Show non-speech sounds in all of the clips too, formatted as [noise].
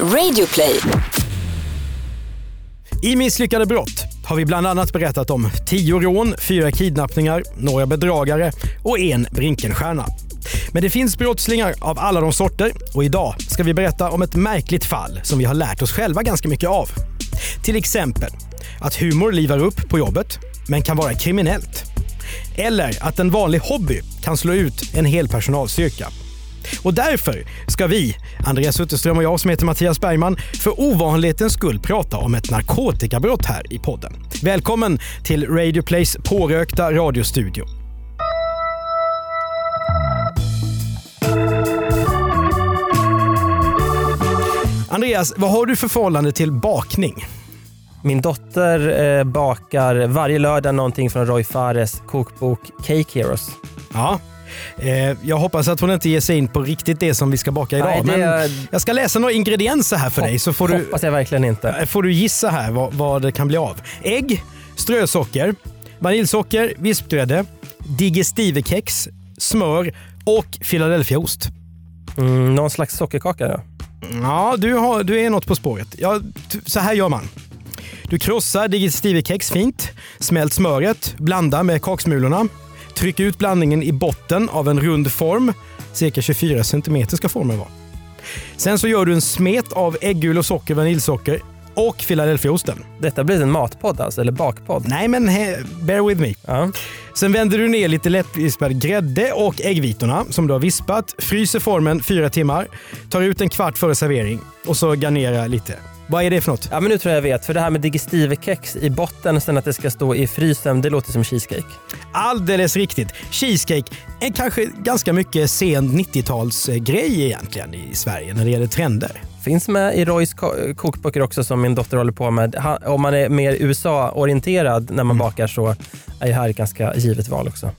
Radioplay. I Misslyckade brott har vi bland annat berättat om tio rån, fyra kidnappningar, några bedragare och en Brinkenstjärna. Men det finns brottslingar av alla de sorter och idag ska vi berätta om ett märkligt fall som vi har lärt oss själva ganska mycket av. Till exempel att humor livar upp på jobbet, men kan vara kriminellt. Eller att en vanlig hobby kan slå ut en hel personalstyrka. Och därför ska vi, Andreas Utterström och jag som heter Mattias Bergman, för ovanlighetens skull prata om ett narkotikabrott här i podden. Välkommen till Radio Plays pårökta radiostudio. Andreas, vad har du för förhållande till bakning? Min dotter eh, bakar varje lördag någonting från Roy Fares kokbok Cake Heroes. Ja. Eh, jag hoppas att hon inte ger sig in på riktigt det som vi ska baka idag. Nej, men är- jag ska läsa några ingredienser här för dig så får du, jag verkligen inte. får du gissa här vad, vad det kan bli av. Ägg, strösocker, vaniljsocker, vispgrädde, digestivekex, smör och Philadelphiaost. Mm, någon slags sockerkaka då? Ja, du, har, du är något på spåret. Ja, så här gör man. Du krossar digestivekex fint, smält smöret, blanda med kaksmulorna. Tryck ut blandningen i botten av en rund form. Cirka 24 cm ska formen vara. Sen så gör du en smet av äggul och socker, vaniljsocker och Philadelphiaosten. Detta blir en matpodd alltså, eller bakpodd? Nej men he, bear with me. Ja. Sen vänder du ner lite lättvispad grädde och äggvitorna som du har vispat. Fryser formen fyra timmar. Tar ut en kvart före servering och så garnera lite. Vad är det för något? ja, men nu tror jag jag vet. För det här med digestivekex i botten sen att det ska stå i frysen, det låter som cheesecake. Alldeles riktigt. Cheesecake är kanske ganska mycket sen 90-talsgrej egentligen i Sverige när det gäller trender. Finns med i Roys ko- kokböcker också som min dotter håller på med. Om man är mer USA-orienterad när man bakar så är det här ett ganska givet val också.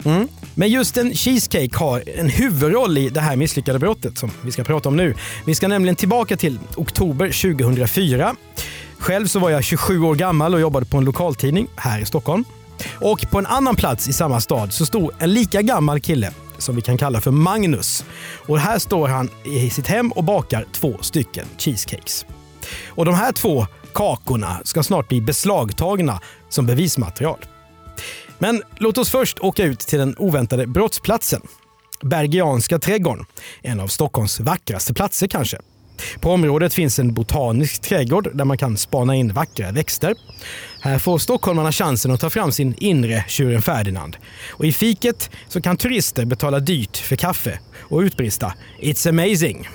Men just en cheesecake har en huvudroll i det här misslyckade brottet som vi ska prata om nu. Vi ska nämligen tillbaka till oktober 2004. Själv så var jag 27 år gammal och jobbade på en lokaltidning här i Stockholm. Och på en annan plats i samma stad så stod en lika gammal kille som vi kan kalla för Magnus. Och här står han i sitt hem och bakar två stycken cheesecakes. Och de här två kakorna ska snart bli beslagtagna som bevismaterial. Men låt oss först åka ut till den oväntade brottsplatsen. Bergianska trädgården, en av Stockholms vackraste platser kanske. På området finns en botanisk trädgård där man kan spana in vackra växter. Här får stockholmarna chansen att ta fram sin inre tjuren Ferdinand. Och i fiket så kan turister betala dyrt för kaffe och utbrista “It's amazing”.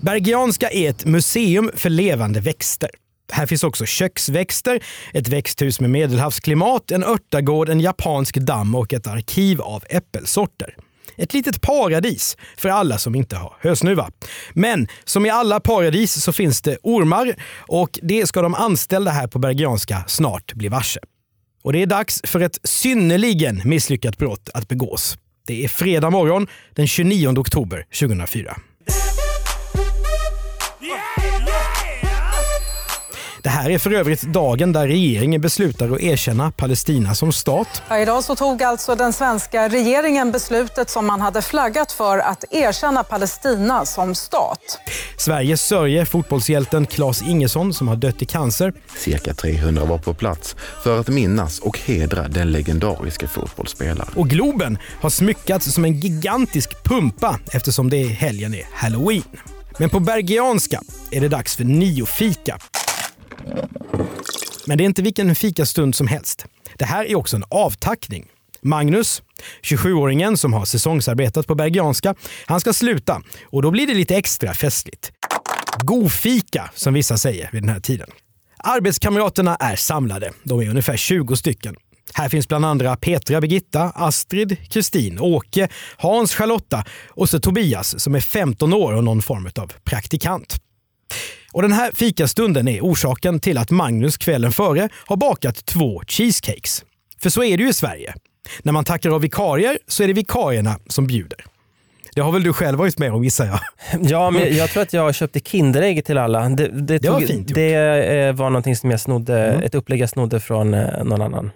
Bergianska är ett museum för levande växter. Här finns också köksväxter, ett växthus med medelhavsklimat, en örtagård, en japansk damm och ett arkiv av äppelsorter. Ett litet paradis för alla som inte har hösnuva. Men som i alla paradis så finns det ormar och det ska de anställda här på Bergianska snart bli varse. Och det är dags för ett synnerligen misslyckat brott att begås. Det är fredag morgon den 29 oktober 2004. Det här är för övrigt dagen där regeringen beslutar att erkänna Palestina som stat. Ja, idag så tog alltså den svenska regeringen beslutet som man hade flaggat för att erkänna Palestina som stat. Sverige sörjer fotbollshjälten Claes Ingesson som har dött i cancer. Cirka 300 var på plats för att minnas och hedra den legendariska fotbollsspelaren. Och Globen har smyckats som en gigantisk pumpa eftersom det är helgen är halloween. Men på Bergianska är det dags för niofika. Men det är inte vilken fikastund som helst. Det här är också en avtackning. Magnus, 27-åringen som har säsongsarbetat på Bergianska, han ska sluta och då blir det lite extra festligt. Godfika, som vissa säger vid den här tiden. Arbetskamraterna är samlade. De är ungefär 20 stycken. Här finns bland andra Petra, Birgitta, Astrid, Kristin, Åke, Hans, Charlotta och så Tobias som är 15 år och någon form av praktikant. Och Den här fikastunden är orsaken till att Magnus kvällen före har bakat två cheesecakes. För så är det ju i Sverige. När man tackar av vikarier så är det vikarierna som bjuder. Det har väl du själv varit med om gissar jag? [laughs] Ja, men jag tror att jag köpte Kinderägg till alla. Det, det, Det var tog- fint gjort. Det eh, var någonting som jag snodde, Mm. ett upplägg jag snodde från eh, någon annan.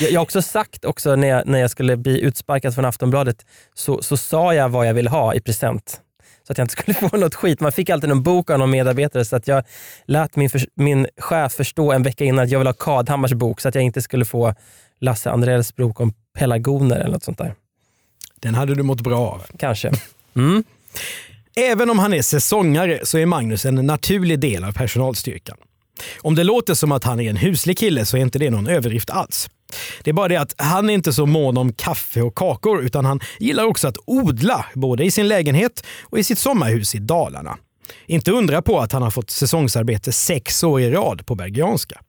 Jag, jag har också sagt också när jag, när jag skulle bli utsparkad från Aftonbladet, så, så sa jag vad jag ville ha i present. Så att jag inte skulle [laughs] få något skit. Man fick alltid en bok av någon medarbetare så att jag lät min, för, min chef förstå en vecka innan att jag ville ha Kadhammars bok så att jag inte skulle få Lasse Andrells bok om pelargoner eller något sånt där. Den hade du mått bra av. Kanske. [laughs] Mm. Även om han är säsongare så är Magnus en naturlig del av personalstyrkan. Om det låter som att han är en huslig kille så är inte det någon överdrift alls. Det är bara det att han är inte så mån om kaffe och kakor utan han gillar också att odla både i sin lägenhet och i sitt sommarhus i Dalarna. Inte undra på att han har fått säsongsarbete sex år i rad på Bergianska.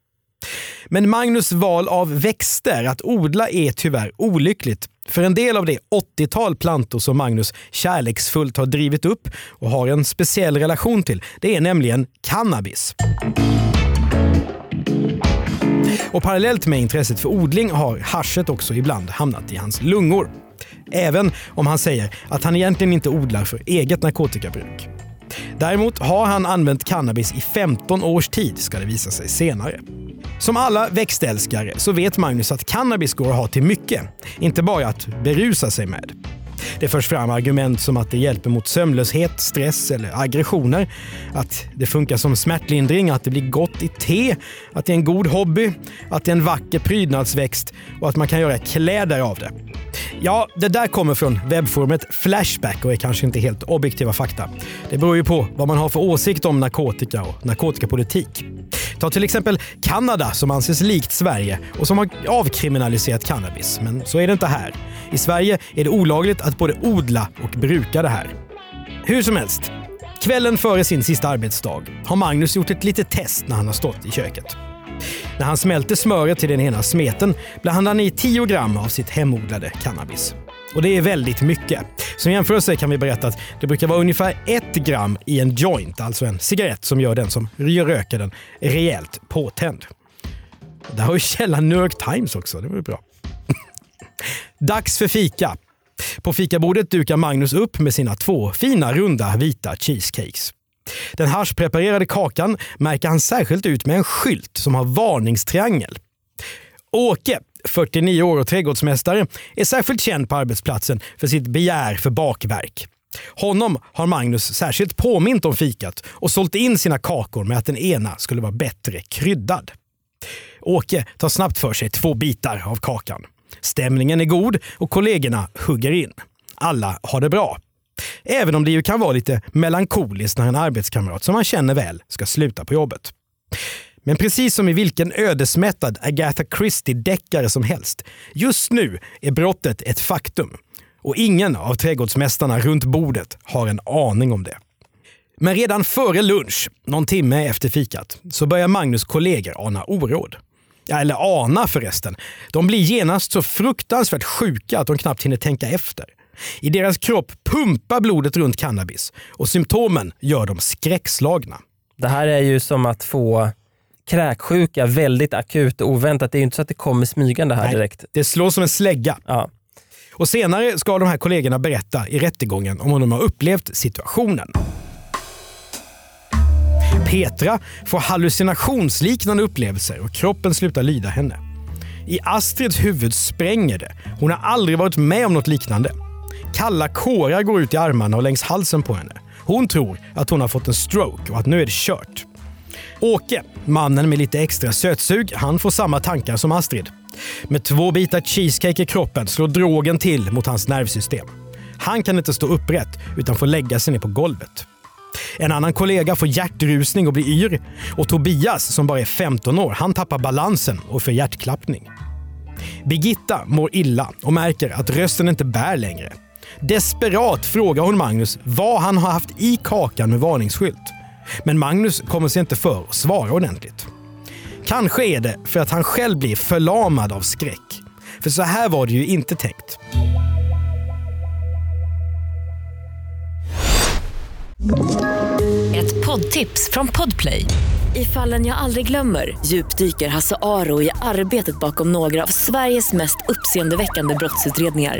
Men Magnus val av växter att odla är tyvärr olyckligt. För en del av det 80-tal plantor som Magnus kärleksfullt har drivit upp och har en speciell relation till, det är nämligen cannabis. Och parallellt med intresset för odling har haschet också ibland hamnat i hans lungor. Även om han säger att han egentligen inte odlar för eget narkotikabruk. Däremot har han använt cannabis i 15 års tid, ska det visa sig senare. Som alla växtälskare så vet Magnus att cannabis går att ha till mycket, inte bara att berusa sig med. Det förs fram argument som att det hjälper mot sömnlöshet, stress eller aggressioner. Att det funkar som smärtlindring, att det blir gott i te, att det är en god hobby, att det är en vacker prydnadsväxt och att man kan göra kläder av det. Ja, det där kommer från webbforumet Flashback och är kanske inte helt objektiva fakta. Det beror ju på vad man har för åsikt om narkotika och narkotikapolitik. Ta till exempel Kanada som anses likt Sverige och som har avkriminaliserat cannabis. Men så är det inte här. I Sverige är det olagligt att både odla och bruka det här. Hur som helst, kvällen före sin sista arbetsdag har Magnus gjort ett litet test när han har stått i köket. När han smälter smöret till den ena smeten blandar han i 10 gram av sitt hemodlade cannabis. Och det är väldigt mycket. Som jämförelse kan vi berätta att det brukar vara ungefär ett gram i en joint, alltså en cigarett som gör den som röker den rejält påtänd. Där har ju källan New York Times också, det var ju bra. [laughs] Dags för fika. På fikabordet dukar Magnus upp med sina två fina runda vita cheesecakes. Den haschpreparerade kakan märker han särskilt ut med en skylt som har varningstriangel. Åke, 49 år och trädgårdsmästare, är särskilt känd på arbetsplatsen för sitt begär för bakverk. Honom har Magnus särskilt påmint om fikat och sålt in sina kakor med att den ena skulle vara bättre kryddad. Åke tar snabbt för sig två bitar av kakan. Stämningen är god och kollegorna hugger in. Alla har det bra. Även om det ju kan vara lite melankoliskt när en arbetskamrat som man känner väl ska sluta på jobbet. Men precis som i vilken ödesmättad Agatha Christie-deckare som helst, just nu är brottet ett faktum. Och ingen av trädgårdsmästarna runt bordet har en aning om det. Men redan före lunch, någon timme efter fikat, så börjar Magnus kollegor ana oråd. Ja, eller ana förresten. De blir genast så fruktansvärt sjuka att de knappt hinner tänka efter. I deras kropp pumpar blodet runt cannabis och symptomen gör dem skräckslagna. Det här är ju som att få kräksjuka väldigt akut och oväntat. Det är ju inte så att det kommer smygande här Nej, direkt. Det slår som en slägga. Ja. Och senare ska de här kollegorna berätta i rättegången om hur de har upplevt situationen. Petra får hallucinationsliknande upplevelser och kroppen slutar lyda henne. I Astrids huvud spränger det. Hon har aldrig varit med om något liknande. Kalla kårar går ut i armarna och längs halsen på henne. Hon tror att hon har fått en stroke och att nu är det kört. Åke, mannen med lite extra sötsug, han får samma tankar som Astrid. Med två bitar cheesecake i kroppen slår drogen till mot hans nervsystem. Han kan inte stå upprätt utan får lägga sig ner på golvet. En annan kollega får hjärtrusning och blir yr. Och Tobias, som bara är 15 år, han tappar balansen och får hjärtklappning. Birgitta mår illa och märker att rösten inte bär längre. Desperat frågar hon Magnus vad han har haft i kakan med varningsskylt. Men Magnus kommer sig inte för att svara ordentligt. Kanske är det för att han själv blir förlamad av skräck. För så här var det ju inte tänkt. Ett poddtips från Podplay. I fallen jag aldrig glömmer djupdyker Hasse Aro i arbetet bakom några av Sveriges mest uppseendeväckande brottsutredningar.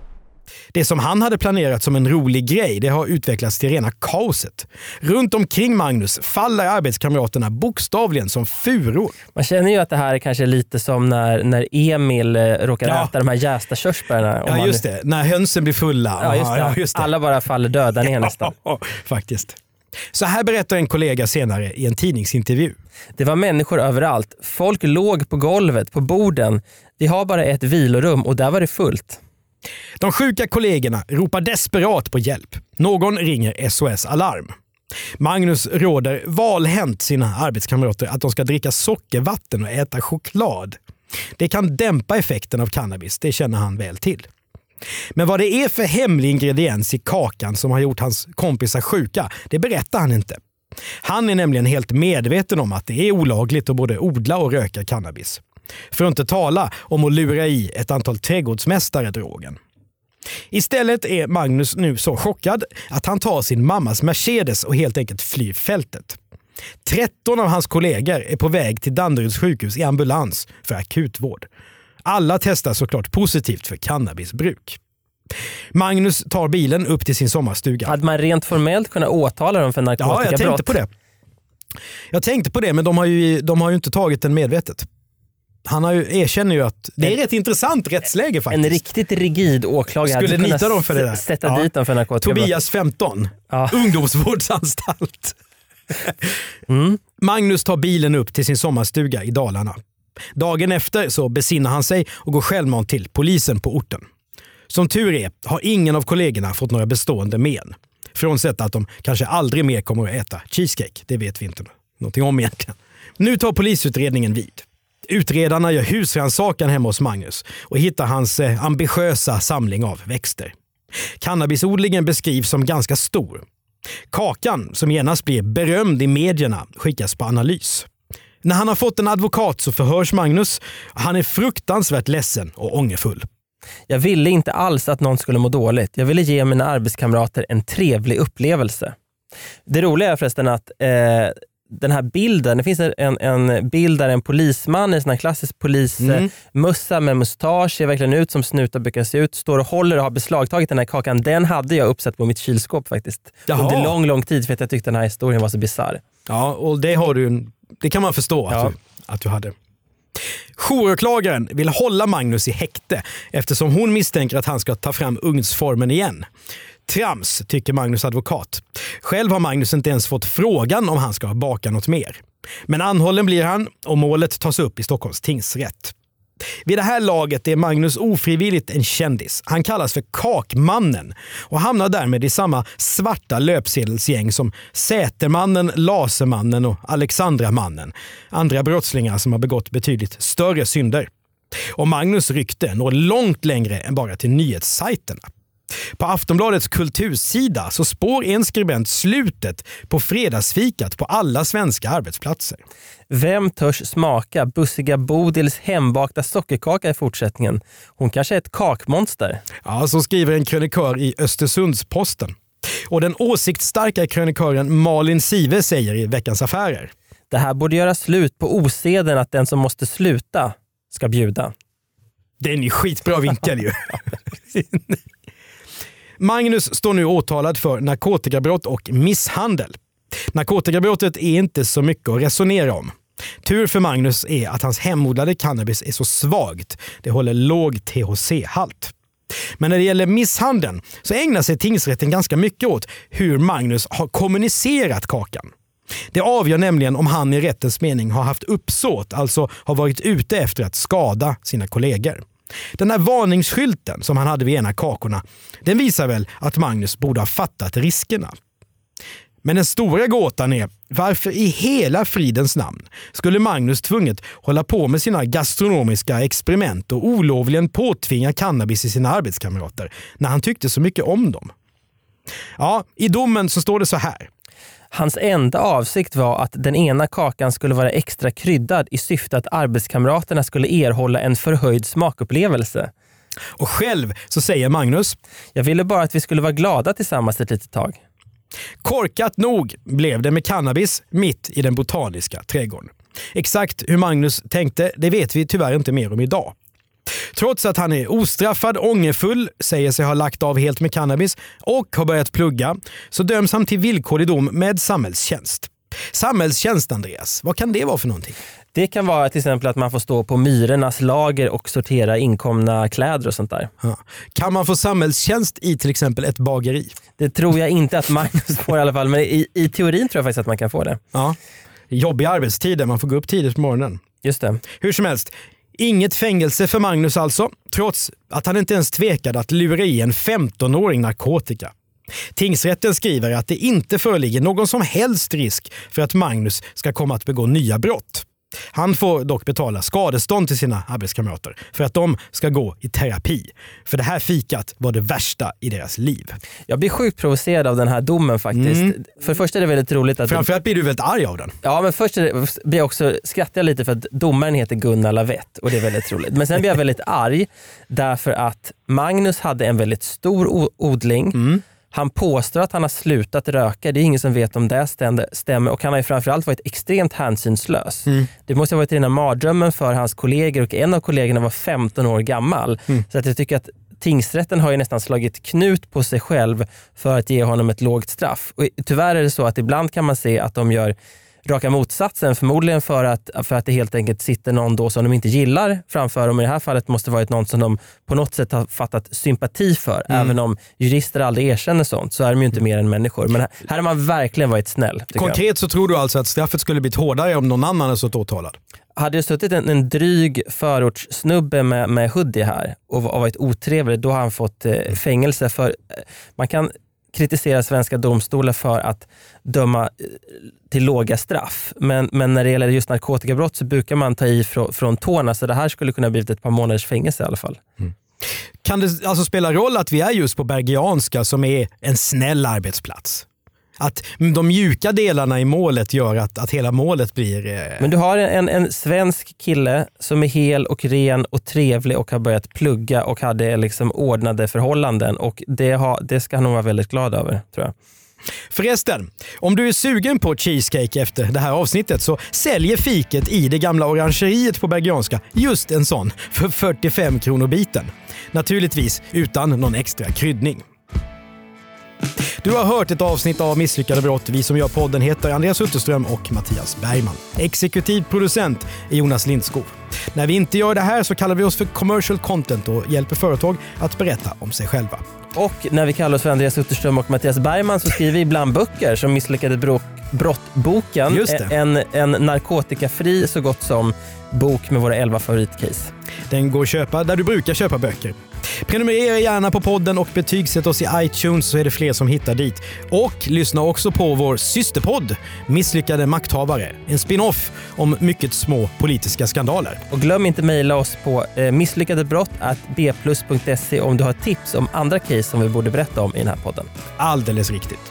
Det som han hade planerat som en rolig grej, det har utvecklats till rena kaoset. Runt omkring Magnus faller arbetskamraterna bokstavligen som furor. Man känner ju att det här är kanske lite som när, när Emil eh, råkar Ja. äta de här jästa körsbärna. Ja just det, när hönsen blir fulla. Ja, just det. Ja, just det. Alla bara faller döda ner nästan. Ja, [laughs] faktiskt. Så här berättar en kollega senare i en tidningsintervju. Det var människor överallt. Folk låg på golvet, på borden. Vi har bara ett vilorum och där var det fullt. De sjuka kollegorna ropar desperat på hjälp. Någon ringer SOS Alarm. Magnus råder valhänt sina arbetskamrater att de ska dricka sockervatten och äta choklad. Det kan dämpa effekten av cannabis, det känner han väl till. Men vad det är för hemlig ingrediens i kakan som har gjort hans kompisar sjuka, det berättar han inte. Han är nämligen helt medveten om att det är olagligt att både odla och röka cannabis. För att inte tala om att lura i ett antal trädgårdsmästare drogen. Istället är Magnus nu så chockad att han tar sin mammas Mercedes och helt enkelt flyr fältet. 13 av hans kollegor är på väg till Danderyds sjukhus i ambulans för akutvård. Alla testar såklart positivt för cannabisbruk. Magnus tar bilen upp till sin sommarstuga. Hade man rent formellt kunnat åtala dem för Ja, narkotikabrott? jag tänkte på det. Jag tänkte på det, men de har ju, de har ju inte tagit den medvetet. Han har ju, erkänner ju att det är ett intressant rättsläge faktiskt. En riktigt rigid åklagare Skulle hade nita dem för det där? sätta Ja. dit dem för narkotikabrott. Tobias 15, Ja. ungdomsvårdsanstalt. Mm. Magnus tar bilen upp till sin sommarstuga i Dalarna. Dagen efter så besinnar han sig och går självmant till polisen på orten. Som tur är har ingen av kollegorna fått några bestående men. Frånsett att de kanske aldrig mer kommer att äta cheesecake. Det vet vi inte någonting om egentligen. Nu tar polisutredningen vid. Utredarna gör husrannsakan hemma hos Magnus och hittar hans eh, ambitiösa samling av växter. Cannabisodlingen beskrivs som ganska stor. Kakan, som genast blir berömd i medierna, skickas på analys. När han har fått en advokat så förhörs Magnus. Han är fruktansvärt ledsen och ångerfull. Jag ville inte alls att någon skulle må dåligt. Jag ville ge mina arbetskamrater en trevlig upplevelse. Det roliga är förresten att eh, den här bilden, det finns en, en bild där en polisman i en sån här klassisk polismössa med mustasch, ser verkligen ut som snutar brukar se ut, står och håller och har beslagtagit den här kakan. Den hade jag uppsatt på mitt kylskåp faktiskt. Jaha. Under lång, lång tid för att jag tyckte den här historien var så bisarr. Ja, och det, har du, det kan man förstå Ja. att, du, att du hade. Jouråklagaren vill hålla Magnus i häkte eftersom hon misstänker att han ska ta fram ugnsformen igen. Trams, tycker Magnus advokat. Själv har Magnus inte ens fått frågan om han ska baka något mer. Men anhållen blir han och målet tas upp i Stockholms tingsrätt. Vid det här laget är Magnus ofrivilligt en kändis. Han kallas för Kakmannen och hamnar därmed i samma svarta löpsedelsgäng som Sätermannen, Lasermannen och Alexandramannen. Andra brottslingar som har begått betydligt större synder. Och Magnus rykte når långt längre än bara till nyhetssajterna. På Aftonbladets kultursida så spår en skribent slutet på fredagsfikat på alla svenska arbetsplatser. Vem törs smaka bussiga Bodils hembakta sockerkaka i fortsättningen? Hon kanske är ett kakmonster. Ja, så skriver en krönikör i Östersunds-Posten. Och den åsiktsstarka krönikören Malin Sive säger i Veckans Affärer. Det här borde göra slut på oseden att den som måste sluta ska bjuda. Det är en skitbra vinkel ju. [laughs] Magnus står nu åtalad för narkotikabrott och misshandel. Narkotikabrottet är inte så mycket att resonera om. Tur för Magnus är att hans hemodlade cannabis är så svagt. Det håller låg THC-halt. Men när det gäller misshandeln så ägnar sig tingsrätten ganska mycket åt hur Magnus har kommunicerat kakan. Det avgör nämligen om han i rättens mening har haft uppsåt, alltså har varit ute efter att skada sina kollegor. Den här varningsskylten som han hade vid ena kakorna, den visar väl att Magnus borde ha fattat riskerna. Men den stora gåtan är varför i hela fridens namn skulle Magnus tvunget hålla på med sina gastronomiska experiment och olovligen påtvinga cannabis i sina arbetskamrater när han tyckte så mycket om dem? Ja, i domen så står det så här. Hans enda avsikt var att den ena kakan skulle vara extra kryddad i syfte att arbetskamraterna skulle erhålla en förhöjd smakupplevelse. Och själv så säger Magnus, Jag ville bara att vi skulle vara glada tillsammans ett litet tag. korkat nog blev det med cannabis mitt i den botaniska trädgården. Exakt hur Magnus tänkte, det vet vi tyvärr inte mer om idag. Trots att han är ostraffad, ångerfull, säger sig ha lagt av helt med cannabis och har börjat plugga, så döms han till villkorlig dom med samhällstjänst. Samhällstjänst, Andreas, vad kan det vara för någonting? Det kan vara till exempel att man får stå på Myrornas lager och sortera inkomna kläder och sånt där. Ja. Kan man få samhällstjänst i till exempel ett bageri? Det tror jag inte att Magnus får i alla fall, men i, i teorin tror jag faktiskt att man kan få det. Ja. Jobbiga arbetstider, man får gå upp tidigt på morgonen. Just det. Hur som helst, inget fängelse för Magnus alltså, trots att han inte ens tvekade att lura i en 15-åring narkotika. Tingsrätten skriver att det inte föreligger någon som helst risk för att Magnus ska komma att begå nya brott. Han får dock betala skadestånd till sina arbetskamrater för att de ska gå i terapi. För det här fikat var det värsta i deras liv. Jag blir sjukt provocerad av den här domen faktiskt. Mm. För det första är det väldigt roligt att... Framförallt blir du väldigt arg av den. Ja, men först det, blir jag också, skrattar jag lite för att domaren heter Gunnar Lavett och det är väldigt roligt. Men sen blir jag väldigt arg därför att Magnus hade en väldigt stor odling. Mm. Han påstår att han har slutat röka, det är ingen som vet om det stämmer och han har ju framförallt varit extremt hänsynslös. Det måste ha varit rena mardrömmen för hans kollegor och en av kollegorna var 15 år gammal. Så att jag tycker att tingsrätten har ju nästan slagit knut på sig själv för att ge honom ett lågt straff. Och tyvärr är det så att ibland kan man se att de gör raka motsatsen. Förmodligen för att, för att det helt enkelt sitter någon då som de inte gillar framför dem. I det här fallet måste det varit någon som de på något sätt har fattat sympati för. Även om jurister aldrig erkänner sånt så är de ju inte mer än människor. Men här, här har man verkligen varit snäll. tycker jag. Konkret så tror du alltså att straffet skulle blivit hårdare om någon annan hade suttit åtalad? Hade det suttit en, en dryg förortssnubbe med, med hoodie här och, och varit otrevlig, då har han fått eh, fängelse. för eh, Man kan kritisera svenska domstolar för att döma eh, till låga straff. Men, men när det gäller just narkotikabrott så brukar man ta i från, från tårna, så det här skulle kunna blivit ett par månaders fängelse i alla fall. Mm. Kan det alltså spela roll att vi är just på Bergianska som är en snäll arbetsplats? Att de mjuka delarna i målet gör att, att hela målet blir... Eh, Men du har en, en svensk kille som är hel och ren och trevlig och har börjat plugga och hade liksom ordnade förhållanden och det, har, det ska han nog vara väldigt glad över tror jag. Förresten, om du är sugen på cheesecake efter det här avsnittet så säljer fiket i det gamla orangeriet på Bergianska just en sån för 45 kronor biten. Naturligtvis utan någon extra kryddning. Du har hört ett avsnitt av Misslyckade brott. Vi som gör podden heter Andreas Utterström och Mattias Bergman. Exekutiv producent är Jonas Lindskog. När vi inte gör det här så kallar vi oss för commercial content och hjälper företag att berätta om sig själva. Och när vi kallar oss för Andreas Utterström och Mattias Bergman så skriver vi ibland böcker som Misslyckade bro- brottboken. En, en narkotikafri så gott som bok med våra 11 favoritcase. Den går att köpa där du brukar köpa böcker. Prenumerera gärna på podden och betygsätt oss i iTunes så är det fler som hittar dit. Och lyssna också på vår systerpodd Misslyckade makthavare. En spin-off om mycket små politiska skandaler. Och glöm inte mejla oss på eh, misslyckadebrott.bplus.se om du har tips om andra case som vi borde berätta om i den här podden. Alldeles riktigt.